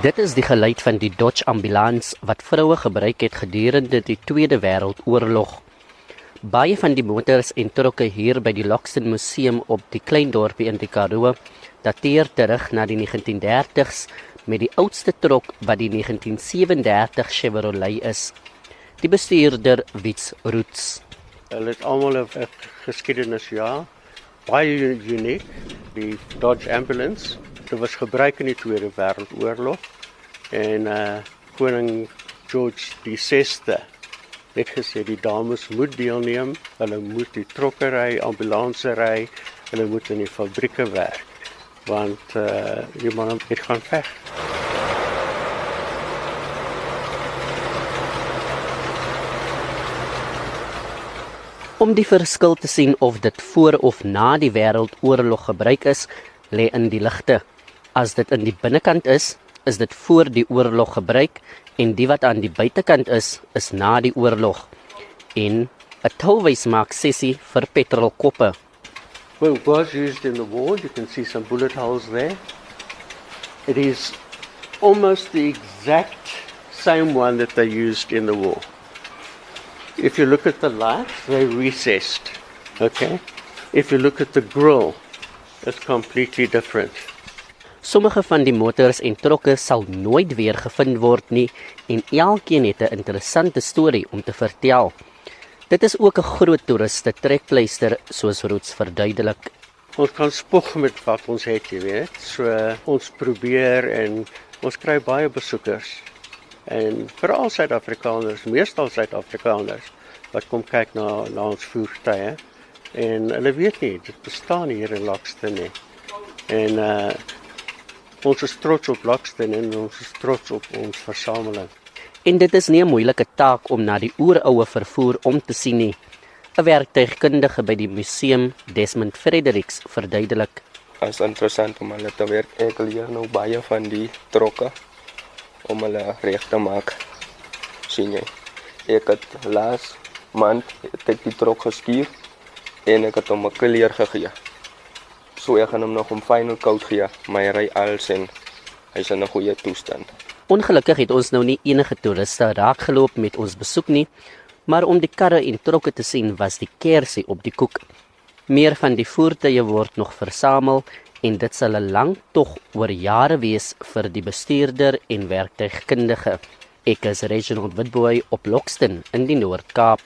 Dit is die geluid van die Dodge ambulans wat vroue gebruik het gedurende die Tweede Wêreldoorlog. Baie van die motors en trokke hier by die Loxton Museum op die klein dorpie in die Karoo dateer terug na die 1930s met die oudste trok wat die 1937 Chevrolet is. Die bestuurder Wits Roots. Hulle het almal 'n geskiedenis ja. Baie uniek. Die Dodge ambulance Dit was gebruik in die Tweede Wêreldoorlog en uh koning George die 6ste het gesê die dames moet deelneem, hulle moet die trokkery, ambulansery, hulle moet in die fabrieke werk want uh die manne het gaan veg. Om die verskil te sien of dit voor of na die wêreldoorlog gebruik is, lê in die ligte. As dit in die binnekant is, is dit voor die oorlog gebruik en die wat aan die buitekant is, is na die oorlog. En 'n tolwys maak sessie vir petrolkoppe. Well, it was used in the war. You can see some bullet holes there. It is almost the exact same one that they used in the war. If you look at the lights, they're recessed. Okay? If you look at the grill, it's completely different. Sommige van die motors en trokke sal nooit weer gevind word nie en elkeen het 'n interessante storie om te vertel. Dit is ook 'n groot toeriste trekpleister soos Roots verduidelik. Ons kan spog met wat ons het, jy weet. So ons probeer en ons kry baie besoekers. En veral Suid-Afrikaners, meestal Suid-Afrikaners wat kom kyk na na ons voertuie en hulle weet nie dit bestaan hier in Lockston nie. En uh Ons is trots op Lockston en ons is trots op ons versameling. En dit is nie 'n moeilike taak om na die oeroue vervoer om te sien nie. 'n Werktuigkundige by die museum, Desmond Fredericks, verduidelik: "Dit is interessant om hulle te werk. Ek leer nou baie van die trokke om hulle reg te maak. sien jy? Ek het laas maand het ek die trok gestuur en ek het hom 'n kleur gegee. So ek gaan hom nog om final coat gee, maar hy ry als en hy's in 'n goeie toestand. Ongelukkig het ons nou nie enige toeriste raakgeloop met ons besoek nie, maar om die karre en trokke te sien was die kersie op die koek. Meer van die voertuie word nog versamel en dit sal 'n lang tog oor jare wees vir die bestuurder en werktuigkundige. Ek is Reginald Witboy op Lockston in die Noord-Kaap.